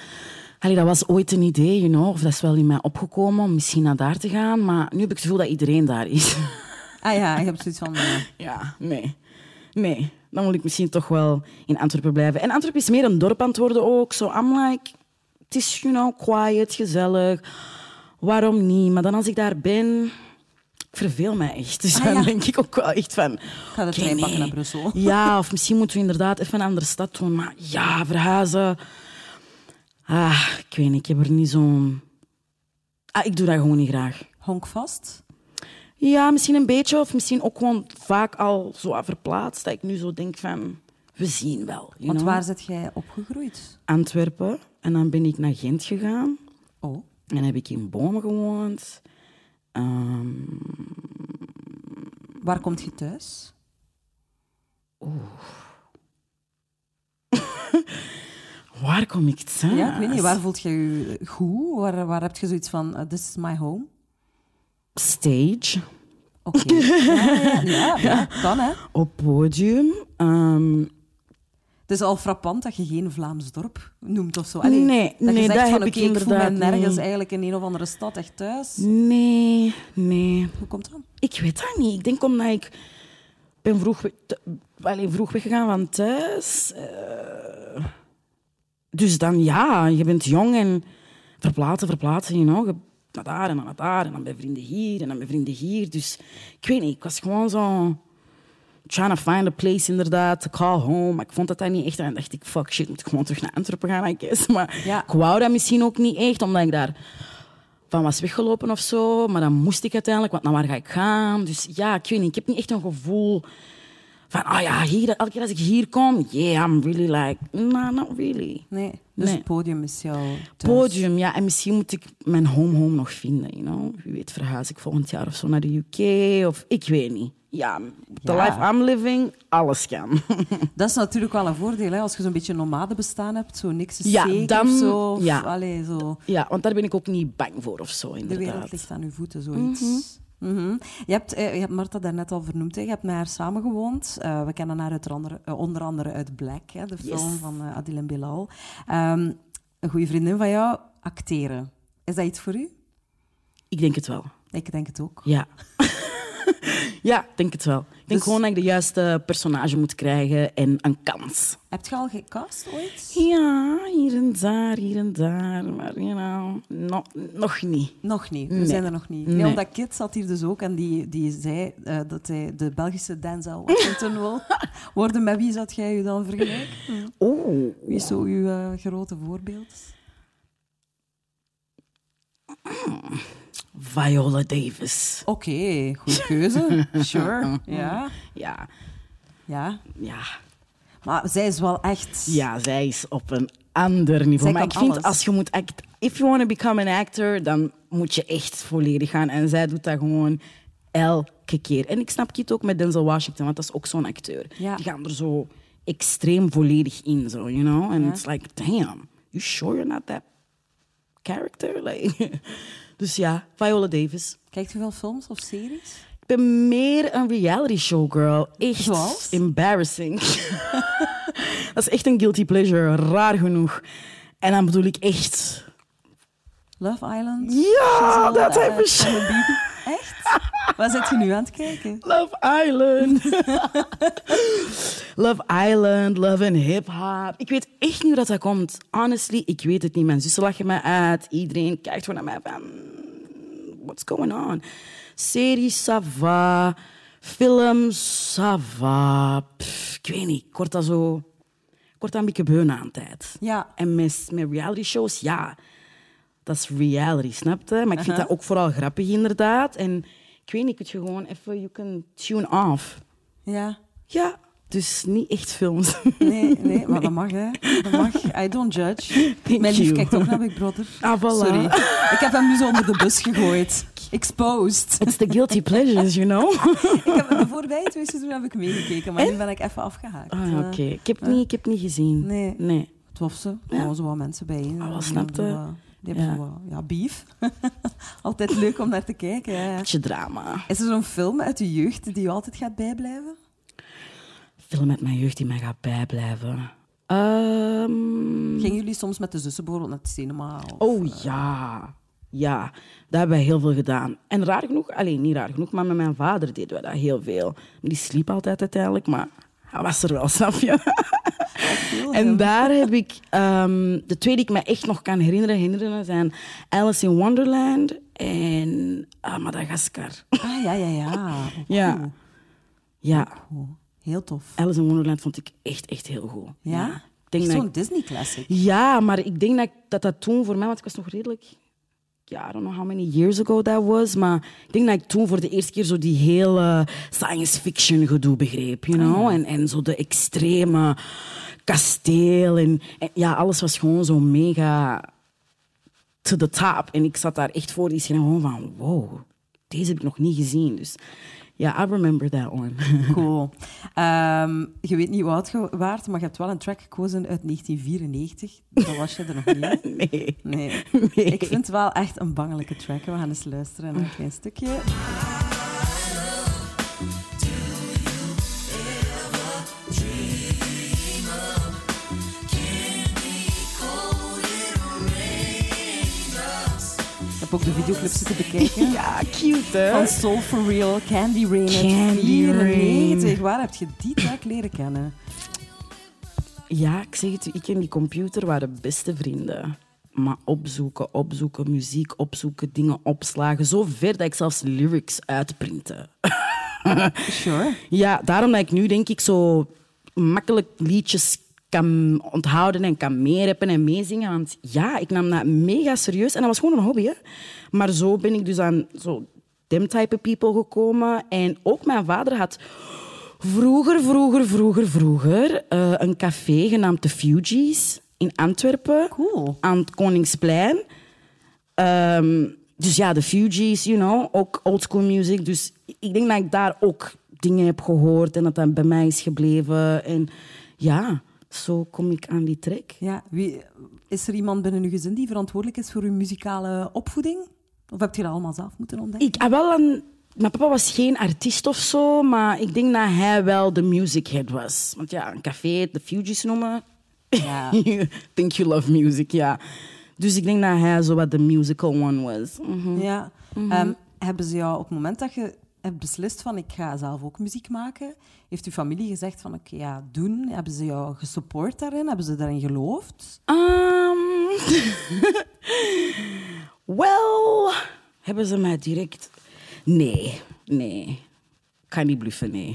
Allee, dat was ooit een idee, you know, of dat is wel in mij opgekomen om misschien naar daar te gaan. Maar nu heb ik het gevoel dat iedereen daar is. Ah ja, je hebt zoiets van... Ja, nee. Nee, dan moet ik misschien toch wel in Antwerpen blijven. En Antwerpen is meer een dorp aan het worden ook. Zo, I'm like, het is, you know, quiet, gezellig. Waarom niet? Maar dan als ik daar ben, ik verveel mij echt. Dus Ah, dan ja. denk ik ook wel echt van... ga de trein pakken nee. naar Brussel. Ja, of misschien moeten we inderdaad even een andere stad doen. Maar ja, verhuizen... Ah, ik weet niet, ik heb er niet zo'n... Ah, ik doe dat gewoon niet graag. Honkvast. Ja, misschien een beetje. Of misschien ook gewoon vaak al zo verplaatst. Dat ik nu zo denk van, we zien wel. Want know? waar zit jij opgegroeid? Antwerpen. En dan ben ik naar Gent gegaan. Oh, En heb ik in Bomen gewoond. Ehm, waar komt je thuis? Waar kom ik thuis? Ja, ik weet niet. Waar voelt je je goed? Waar, waar heb je zoiets van, eh, this is my home? Stage. Oké. Ja, ja, ja, ja, kan hè. Op podium. Ehm, Het is al frappant dat je geen Vlaams dorp noemt of zo. Allee, Nee, dat je nee, zegt dat van, heb ik ik voel me nergens eigenlijk in een of andere stad echt thuis. nee, nee. Hoe komt dat? Ik weet dat niet. Ik denk omdat ik ben vroeg, te- allee, vroeg weggegaan van thuis. Eh, dus dan ja, je bent jong en verplaatsen, verplaatsen, you know. Naar daar en dan naar daar en dan bij vrienden hier en dan bij vrienden hier. Dus ik weet niet, ik was gewoon zo trying to find a place inderdaad, to call home. Maar ik vond dat dat niet echt. En dacht ik, fuck shit, moet ik gewoon terug naar Antwerpen gaan, I guess. Maar Ja. ik wou dat misschien ook niet echt, omdat ik daar van was weggelopen of zo. Maar dan moest ik uiteindelijk, want naar waar ga ik gaan? Dus ja, ik weet niet, ik heb niet echt een gevoel van, ah ja, hier, elke keer als ik hier kom, yeah, I'm really like, nah, not really. Nee, dus Nee. het podium is jouw thuis. Podium, ja. En misschien moet ik mijn home home nog vinden, you know. Wie weet verhuis ik volgend jaar of zo naar de UK, of ik weet niet. Ja, the Ja. life I'm living, alles kan. Dat is natuurlijk wel een voordeel, hè? als je zo'n beetje nomade bestaan hebt. Zo niks is Ja, zeker dan- of zo. Of, ja. allee, zo. ja, want daar ben ik ook niet bang voor of zo, De inderdaad. wereld ligt aan uw voeten, zoiets. Mhm. Je, hebt, eh, je hebt Marta daarnet al vernoemd. Hè. Je hebt met haar samengewoond. Eh we kennen haar uit, andere, eh, onder andere uit Black, hè, de film Yes. van eh, Adil en Bilal. Ehm, een goede vriendin van jou, acteren. Is dat iets voor u? Ik denk het wel. Ik denk het ook. Ja. ja, ik denk het wel. Ik denk Dus- gewoon dat ik de juiste personage moet krijgen en een kans. Heb je al gecast ooit? Ja, hier en daar, hier en daar. Maar, you know, no- nog niet. Nog niet. We Nee. zijn er nog niet. Nee, Nee. omdat Kit zat hier dus ook en die, die zei eh, dat hij de Belgische Denzel Washington wil worden. Met wie zou jij je dan vergelijken? Oh. Wie is zo uw eh, grote voorbeeld? Viola Davis. Oké, goede keuze. Sure. Ja. Ja, ja. ja. Maar zij is wel echt... Ja, zij is op een ander niveau. Zij maar ik vind alles. als je moet act, if you want to become an actor, dan moet je echt volledig gaan. En zij doet dat gewoon elke keer. En ik snap het ook met Denzel Washington, want dat is ook zo'n acteur. Ja. Die gaan er zo extreem volledig in, zo, you know? And Ja. it's like, damn, you sure you're not that character? Like, dus ja, Viola Davis. Kijkt u veel films of series? Ik ben meer een reality show girl. Echt Zoals? embarrassing. dat is echt een guilty pleasure, raar genoeg. En dan bedoel ik echt... Love Island? Ja, dat type shit. Echt? Waar zit je nu aan het kijken? Love Island. Love Island, Love and Hip Hop. Ik weet echt niet hoe dat, dat komt. Honestly, ik weet het niet. Mijn zussen lachen mij uit. Iedereen kijkt gewoon naar mij van... What's going on? Series, ça va. Films, ça va. Pff, ik weet niet. Ik word dat zo... Ik word daar een beetje beu aan tijd. Ja. En met, met reality shows, ja... Dat is reality, snap je? Maar ik vind dat ook vooral grappig, inderdaad. En ik weet niet, kun je gewoon even... You can tune off. Ja. Ja, dus niet echt films. Nee, nee, maar dat mag, hè. Dat mag. I don't judge. Thank Mijn lief you. kijkt ook naar Big Brother. Ah, voilà. Sorry. Ik heb hem nu zo onder de bus gegooid. Exposed. It's the guilty pleasures, you know. ik heb de voorbije twee seizoenen heb ik meegekeken, maar nu ben ik even afgehaakt. Ah, Eh, Oké, ik, heb niet- ik heb niet gezien. Nee. Nee. Tof ze. Gewoon zo wat mensen bij. Ah, Die snapte. Die hebben Ja. zo ja, beef. Altijd leuk om naar te kijken. Beetje drama. Is er zo'n film uit de jeugd die je altijd gaat bijblijven? Film met mijn jeugd die mij gaat bijblijven. Ehm, Gingen jullie soms met de zussen bijvoorbeeld naar het cinema? Of, Oh ja. Ja, dat hebben wij heel veel gedaan. En raar genoeg, alleen niet raar genoeg, maar met mijn vader deden we dat heel veel. Die sliep altijd uiteindelijk, maar hij was er wel, snap je? En ja. daar heb ik... ehm, de twee die ik me echt nog kan herinneren, herinneren zijn Alice in Wonderland en ah, Madagaskar. Ah, ja, ja, ja. Ja. Cool. Ja, Cool. Heel tof. Alice in Wonderland vond ik echt, echt heel goed. Ja? Dat Zo'n ik- Disney-classic. Ja, maar ik denk dat, dat dat toen voor mij, want ik was nog redelijk. Ja, I don't know how many years ago that was. Maar ik denk dat ik toen voor de eerste keer zo die hele science fiction gedoe begreep, you know? En, en zo de extreme kasteel. En, en ja, alles was gewoon zo mega to the top. En ik zat daar echt voor die scherm gewoon van, wow, deze heb ik nog niet gezien. Dus ja, I remember that one. Cool. Ehm, je weet niet hoe oud je waart, maar je hebt wel een track gekozen uit 1994. Dat was je er nog niet, nee. Nee. Nee. Ik vind het wel echt een bangelijke track. We gaan eens luisteren naar een klein stukje. Heb ook de videoclip zitten bekijken. Ja, cute, hè? Van Soul for Real, Candy Rain Candy 94. Rain. Waar heb je die track leren kennen? Ja, ik zeg het u, ik en die computer waren beste vrienden. Maar opzoeken, opzoeken, muziek opzoeken, dingen opslagen. Zo ver dat ik zelfs lyrics uitprintte. Sure. Ja, daarom dat ik nu denk ik zo makkelijk liedjes kan onthouden en kan meereppen en meezingen. Want ja, ik nam dat mega serieus. En dat was gewoon een hobby. Hè? Maar zo ben ik dus aan zo them type people gekomen. En ook mijn vader had vroeger, vroeger, vroeger, vroeger eh, een café genaamd The Fugees in Antwerpen. Cool. Aan het Koningsplein. Ehm, dus ja, de Fugees, you know, ook oldschool music. Dus ik denk dat ik daar ook dingen heb gehoord en dat dat bij mij is gebleven. En ja, zo kom ik aan die track. Ja, wie, is er iemand binnen uw gezin die verantwoordelijk is voor uw muzikale opvoeding? Of heb je dat allemaal zelf moeten ontdekken? Ik heb wel een... Mijn papa was geen artiest of zo, maar ik denk dat hij wel de music head was. Want ja, een café, de Fugees noemen. Ja. you think you love music, ja. Dus ik denk dat hij zo wat de musical one was. Mhm. Ja. Ehm, hebben ze jou op het moment dat je hebt beslist van ik ga zelf ook muziek maken, heeft uw familie gezegd van oké, ja, doen? Hebben ze jou gesupport daarin? Hebben ze daarin geloofd? Um, Wel, hebben ze mij direct... Nee, nee. Ga niet bluffen, nee.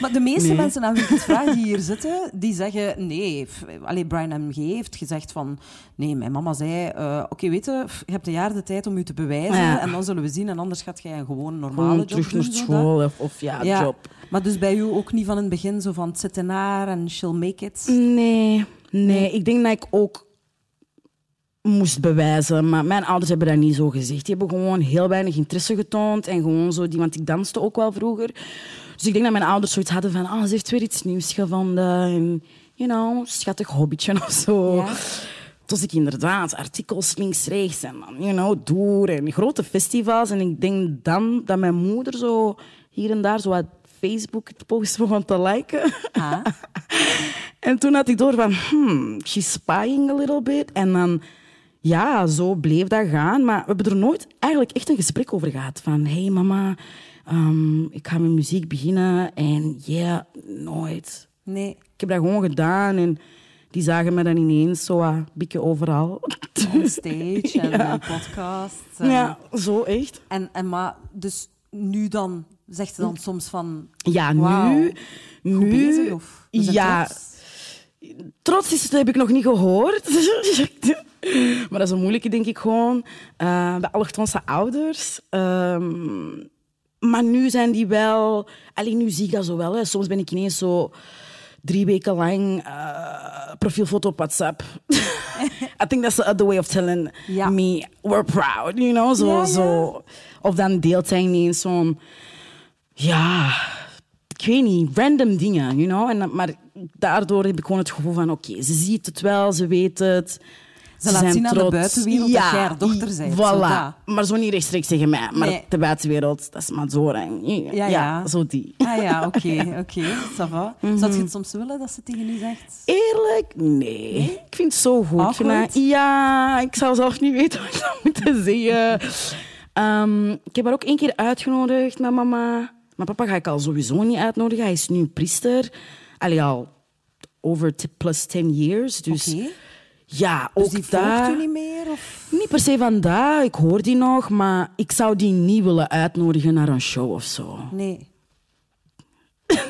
Maar de meeste Nee. mensen aan wie ik het vraag die hier zitten, die zeggen nee. Allee, Brian MG heeft gezegd van nee, mijn mama zei eh, oké, weet je, je hebt een jaar de tijd om je te bewijzen Ja. en dan zullen we zien en anders gaat jij een gewoon normale Gewoon job terug doen. naar school of, of ja, job. Maar dus bij u ook niet van het begin zo van het zit en she'll make it. Nee, nee. Ik denk dat ik ook moest bewijzen. Maar mijn ouders hebben dat niet zo gezegd. Die hebben gewoon heel weinig interesse getoond. En gewoon zo, die, want ik danste ook wel vroeger. Dus ik denk dat mijn ouders zoiets hadden van... Oh, ze heeft weer iets nieuws gevonden. En, you know, schattig hobbytje of zo. Ja. Toen ik inderdaad artikels links, rechts en dan, you know, door en grote festivals. En ik denk dan dat mijn moeder zo hier en daar zo wat Facebook-posts begon te liken. Ah. En toen had ik door van, hmm, she's spying a little bit. En dan, ja, zo bleef dat gaan. Maar we hebben er nooit eigenlijk echt een gesprek over gehad. Van, hey mama, ehm, ik ga met muziek beginnen. En ja, nooit. Nee. Ik heb dat gewoon gedaan en die zagen me dan ineens zo een beetje overal. On stage en Ja. podcast. en- Ja, zo echt. En, en maar, dus nu dan, zegt ze dan soms van... Ja, nu... Nu bezig, of? ja, trots. trots is het, heb ik nog niet gehoord. maar dat is een moeilijke, denk ik gewoon. eh bij allochtonse ouders. Ehm, maar nu zijn die wel... Alleen nu zie ik dat zo wel. Hè. Soms ben ik ineens zo drie weken lang eh, profielfoto op WhatsApp. I think that's the other way of telling Ja. me we're proud, you know? Zo, Ja, ja. zo. Of dan deelt hij niet in zo'n, ja, ik weet niet, random dingen, you know? En, maar daardoor heb ik gewoon het gevoel van, oké, ze ziet het wel, ze weet het. Ze laat zijn zien aan de trots. buitenwereld dat jij haar dochter bent, Voilà. zo. Maar zo niet rechtstreeks tegen mij. Maar Nee. de buitenwereld, dat is maar zo. Ja, Ja, ja. zo die. Ah ja, oké, oké. Ça va. Mhm. Zou je het soms willen dat ze tegen u zegt? Eerlijk? Nee. Ik vind het zo goed. Ja, ik zou zelf niet weten wat ik zou moeten zeggen. Ehm, ik heb haar ook één keer uitgenodigd met mama. Mijn papa ga ik al sowieso niet uitnodigen. Hij is nu priester. Allee, al over plus 10 years. Dus. Ja, Dus ook die volgt daar... u niet meer? Of? Niet per se vandaag, ik hoor die nog, maar ik zou die niet willen uitnodigen naar een show of zo. Nee.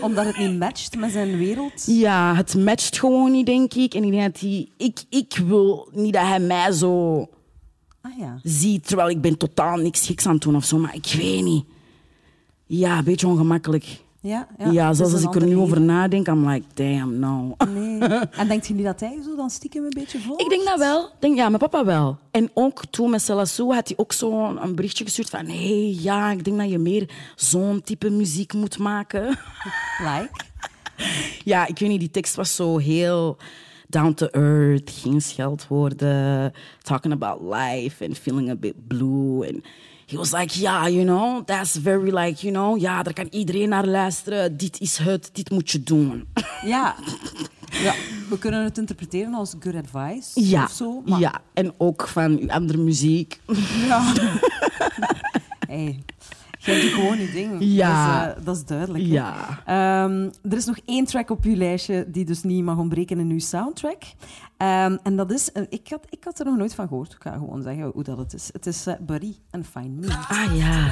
Omdat het niet matcht met zijn wereld? Ja, het matcht gewoon niet, denk ik. En ik denk dat hij... Ik, ik wil niet dat hij mij zo Ah ja. ziet, terwijl ik ben totaal niks geks aan het doen of zo. Maar ik weet niet. Ja, een beetje ongemakkelijk. Ja, Ja, ja, het zoals als ik er nu over nadenk, I'm like, damn, no. Nee. En denkt je niet dat hij zo dan stiekem een beetje volgt? Ik denk dat wel. Denk, ja, mijn papa wel. En ook toen met Selassou had hij ook zo een berichtje gestuurd van... Hé, hey, ja, ik denk dat je meer zo'n type muziek moet maken. Like? Ja, ik weet niet, die tekst was zo heel down to earth, geen scheldwoorden, talking about life and feeling a bit blue. And he was like, yeah, you know, that's very like, you know, ja, daar kan iedereen naar luisteren. Dit is het, dit moet je doen. Ja. ja. We kunnen het interpreteren als good advice Ja, of zo. Maar ja, en ook van uw andere muziek. Ja. hey, jij doet gewoon je ding. Ja. Dat is, eh, dat is duidelijk. Ja. Ehm, er is nog één track op uw lijstje die dus niet mag ontbreken in uw soundtrack. Ehm, en dat is... een- ik, had, ik had er nog nooit van gehoord. Ik ga gewoon zeggen hoe dat het is. Het is eh, Buddy and Find Me. Ah ja.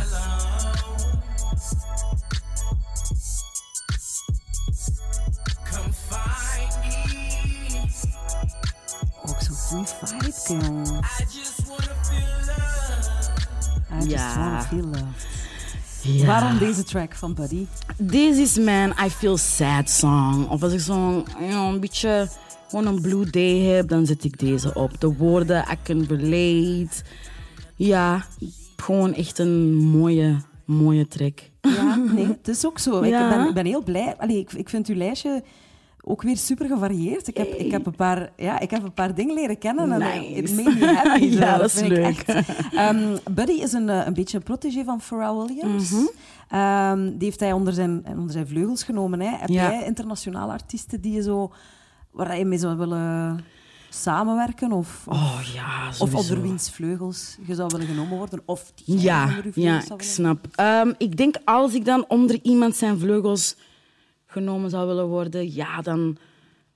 Ook zo'n goede vibe, jong. I just Ja. wanna feel loved. Ja. Waarom deze track van Buddy? This is man, I feel sad song. Of als ik zo'n you know, een beetje gewoon een blue day heb, dan zet ik deze op. De woorden, I can relate. Ja, gewoon echt een mooie, mooie track. Ja, nee, het is ook zo. Ik ben, ben heel blij. Allee, ik, ik vind uw lijstje ook weer super gevarieerd. Ik heb, ik heb, een, paar, ja, ik heb een paar dingen leren kennen. En Nice. it made me happy. Ja, dat is leuk. Ehm, Buddy is een, eh, een beetje een protégé van Pharrell Williams. Mhm. Ehm, die heeft hij onder zijn, onder zijn vleugels genomen. Hè. Heb Ja. jij internationale artiesten die je zo, waar je mee zou willen samenwerken? Of, Oh ja, of onder wiens vleugels je zou willen genomen worden? Of die Ja, onder uw ja, vleugels zou ik willen snap. Ehm, ik denk als ik dan onder iemand zijn vleugels genomen zou willen worden, ja, dan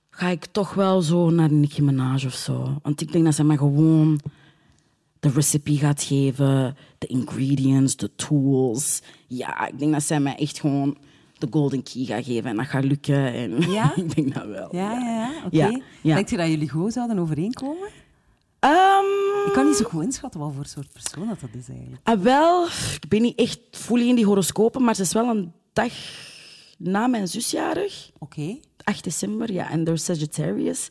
ga ik toch wel zo naar Nicki Minaj of zo. Want ik denk dat ze mij gewoon de recipe gaat geven, de ingredients, de tools. Ja, ik denk dat zij mij echt gewoon de golden key gaat geven en dat gaat lukken. En Ja? ik denk dat wel. Ja, ja, ja. Oké. Ja. Denkt je dat jullie goed zouden overeenkomen? Ehm, Ik kan niet zo goed inschatten wat voor soort persoon dat, dat is eigenlijk. Ah, wel, ik ben niet echt fully in die horoscopen, maar het is wel een dag na mijn zusjarig. Oké. 8 december, ja, en door Sagittarius.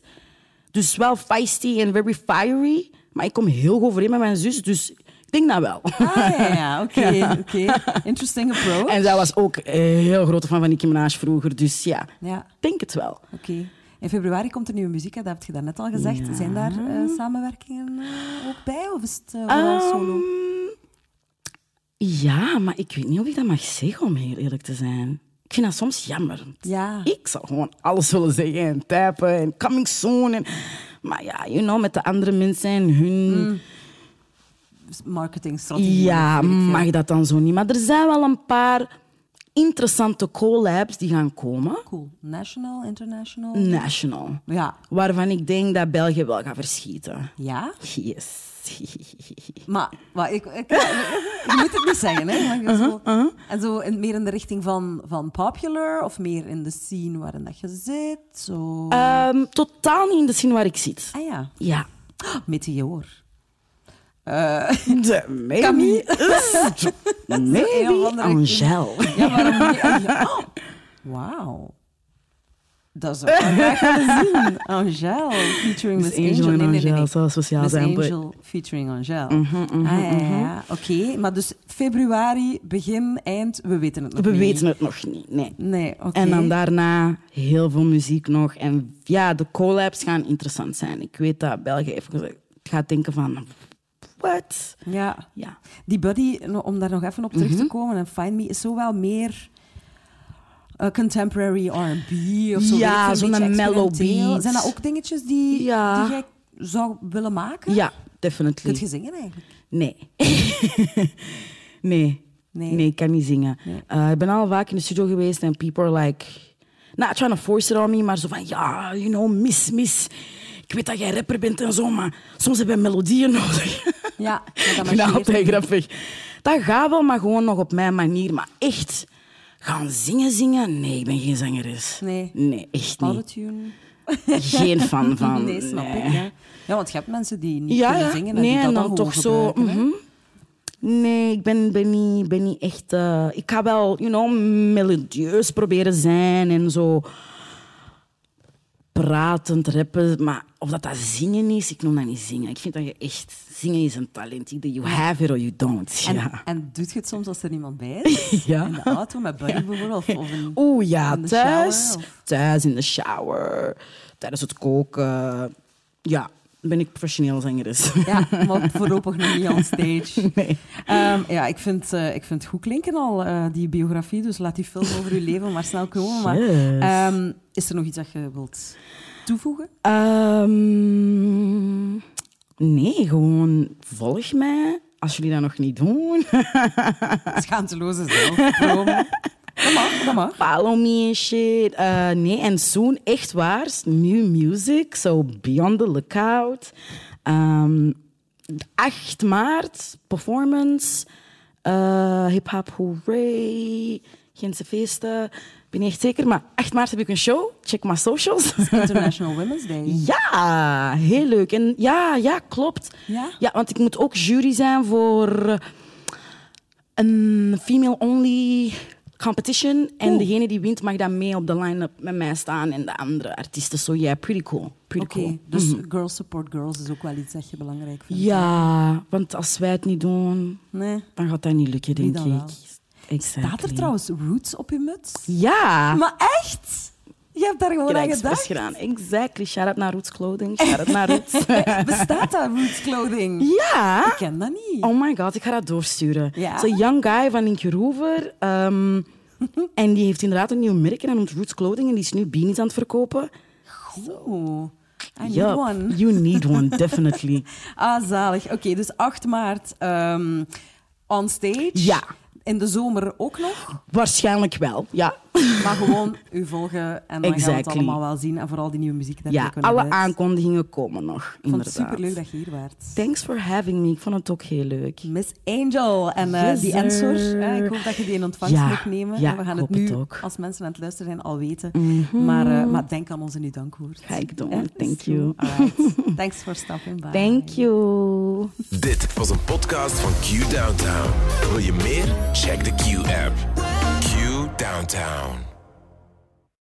Dus wel feisty en very fiery. Maar ik kom heel goed overeen met mijn zus, dus ik denk dat wel. Ah, ja, ja. Oké, oké. Interesting approach. En zij was ook een heel grote fan van Nicki Minaj vroeger, dus ja, Ja, ik denk het wel. oké. In februari komt er nieuwe muziek uit, dat heb je daarnet al gezegd. Zijn daar eh, samenwerkingen eh, ook bij, of is het eh, wel Ehm, solo? Ja, maar ik weet niet of ik dat mag zeggen, om heel eerlijk te zijn. Ik vind dat soms jammer. Ja. Ik zou gewoon alles willen zeggen en typen en coming soon. En, maar ja, you know, met de andere mensen en hun... Marketingstrategie. Ja, of weet ik veel. mag dat dan zo niet. Maar er zijn wel een paar interessante collabs die gaan komen. Cool. National, international? National. Ja. Waarvan ik denk dat België wel gaat verschieten. Ja? Yes. Maar, maar ik, ik, je moet het niet zeggen, hè? Maar zo, Uh-huh, En zo in, meer in de richting van, van popular of meer in de scene waarin dat je zit? Zo. Ehm, totaal niet in de scene waar ik zit. ah ja, Ja. meteor. De maybe. Camille. Maybe Angel. Ja, waarom niet? Wauw. Dat zou ik graag zien. Angel, featuring Miss Miss Angel Angel. en Nee, nee, nee, zou Miss zijn, Angel featuring Angel. Mhm, mhm, ah, ja, ja, mhm. ja. Oké, maar dus februari, begin, eind, we weten het nog We niet. weten het nog niet, nee. Nee, oké. En dan daarna heel veel muziek nog. En ja, de collabs gaan interessant zijn. Ik weet dat België even gezegd gaat denken van... What? Ja, Ja. die Buddy, om daar nog even op terug te komen, en Find Me is zo wel meer contemporary R&B of zo. Ja, zo'n mellow beat. Zijn dat ook dingetjes die, Ja. die jij zou willen maken? Ja, definitely. je zingen eigenlijk? Nee. nee. Nee. nee. ik kan niet zingen. Nee. Eh, ik ben al vaak in de studio geweest en people are like... Not trying to force it on me, maar zo van... Ja, you know, miss, miss. Ik weet dat jij rapper bent en zo, maar soms heb je melodieën nodig. Ja, dat marcheert altijd grappig. Dat gaat wel, maar gewoon nog op mijn manier. Maar echt, gaan zingen, zingen? Nee, ik ben geen zangeres. Nee. Nee, echt niet. Autotune? Geen fan van. nee, snap nee. ik. Ja. ja, want je hebt mensen die niet Ja, kunnen zingen en nee, die dat en dan, toch zo... mhm. Nee, ik ben, ben, niet, ben niet echt... eh, ik ga wel, you know, melodieus proberen zijn en zo pratend rappen. Maar of dat dat zingen is, ik noem dat niet zingen. Ik vind dat je echt... Zingen is een talent. Either you have it or you don't. En, ja. en doet je het soms als er niemand bij is? Ja. In de auto met Buddy bijvoorbeeld? Of, of Oeh ja, thuis. shower, of- Thuis in de shower. Tijdens het koken. Ja, ben ik professioneel zangeres. Ja, maar voorlopig nog niet on stage. Nee. Ehm, ja, ik vind, eh, ik vind het goed klinken al, eh, die biografie. Dus laat die film over uw leven maar snel komen. Maar, Yes. ehm, is er nog iets dat je wilt toevoegen? Ehm, nee, gewoon volg mij. Als jullie dat nog niet doen. Schaamteloze zelfpromo. Dat mag, dat mag. Follow me en shit. Eh, nee, en soon, echt waar, new music. So be on the lookout. Ehm 8 maart, performance. eh Hip Hop Hooray. Gentse feesten. Ik ben niet echt zeker, maar 8 maart heb ik een show. Check mijn socials. International Women's Day. Ja, heel leuk. En ja, ja, klopt. Ja? Ja, want ik moet ook jury zijn voor een female-only competition. En degene die wint mag dan mee op de line-up met mij staan en de andere artiesten. So yeah, pretty cool. Pretty cool. dus Mhm. girls support girls is ook wel iets dat je belangrijk vindt. Ja, want als wij het niet doen, Nee. dan gaat dat niet lukken, denk ik. Exactly. Staat er trouwens roots op je muts? Ja. Maar echt? Je hebt daar gewoon aan gedacht? gedaan. Exactly. Shout out naar Roots Clothing. Shout out naar Roots. Bestaat dat, roots clothing? ja. Ik ken dat niet. Oh my god, ik ga dat doorsturen. Ja? Het is een young guy van Linkjeroever. ehm en die heeft inderdaad een nieuw merk en noemt Roots Clothing. En die is nu beanies aan het verkopen. Oeh, I need one. You need one, definitely. Ah, zalig. Oké, dus 8 maart ehm on stage. Ja. In de zomer ook nog. Waarschijnlijk wel, ja. Maar gewoon u volgen en dan gaan we het allemaal wel zien. En vooral die nieuwe muziek dat Ja, alle uit. aankondigingen komen nog, Ik vond het superleuk dat je hier waart. Thanks for having me. Ik vond het ook heel leuk. Miss Angel. En eh, Yes, die. Ensor, eh, ik hoop dat je die in ontvangst Ja, mag nemen. ja, En we gaan ik het hoop nu, het ook. als mensen aan het luisteren zijn, al weten. maar, eh, maar denk aan onze nu dankwoord. Ga ik doen. Thank you. Thanks for stopping by. Thank you. Dit was een podcast van Q Downtown. Wil je meer? Check de Q-app. Q Downtown.